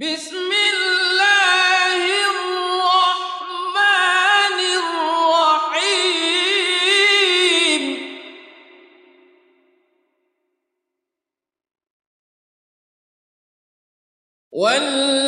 بسم الله الرحمن الرحيم. والليل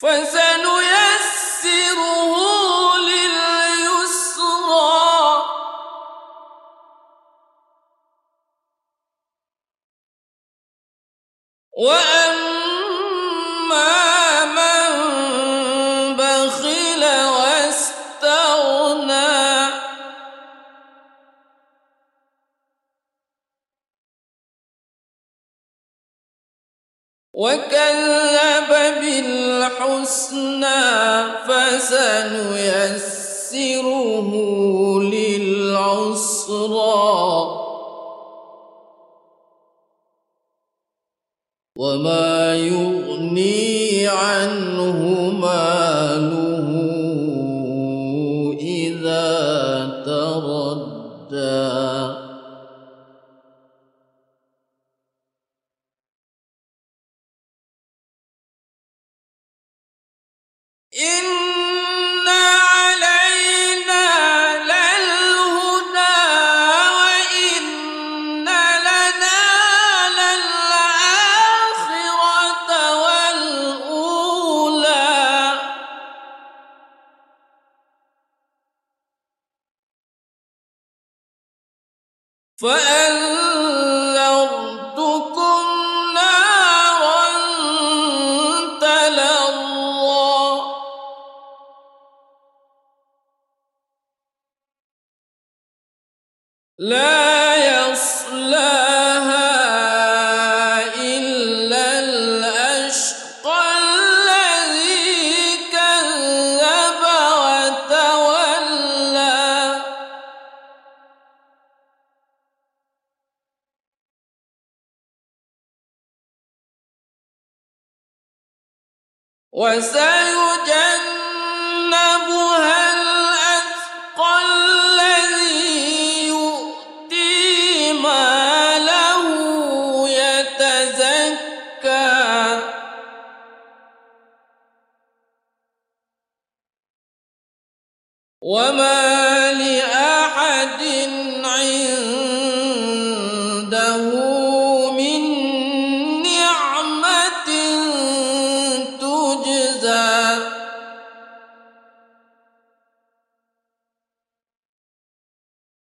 فسنيسره لليسرى. وأما وكذب بالحسنى فسنيسره للعسرى. وما يغني عنه ماله إذا تردى. فأنذرتكم نارا تلظى. لا يصلاها وسيجنبها الأتقى الذي يؤتي ماله يتزكى. وما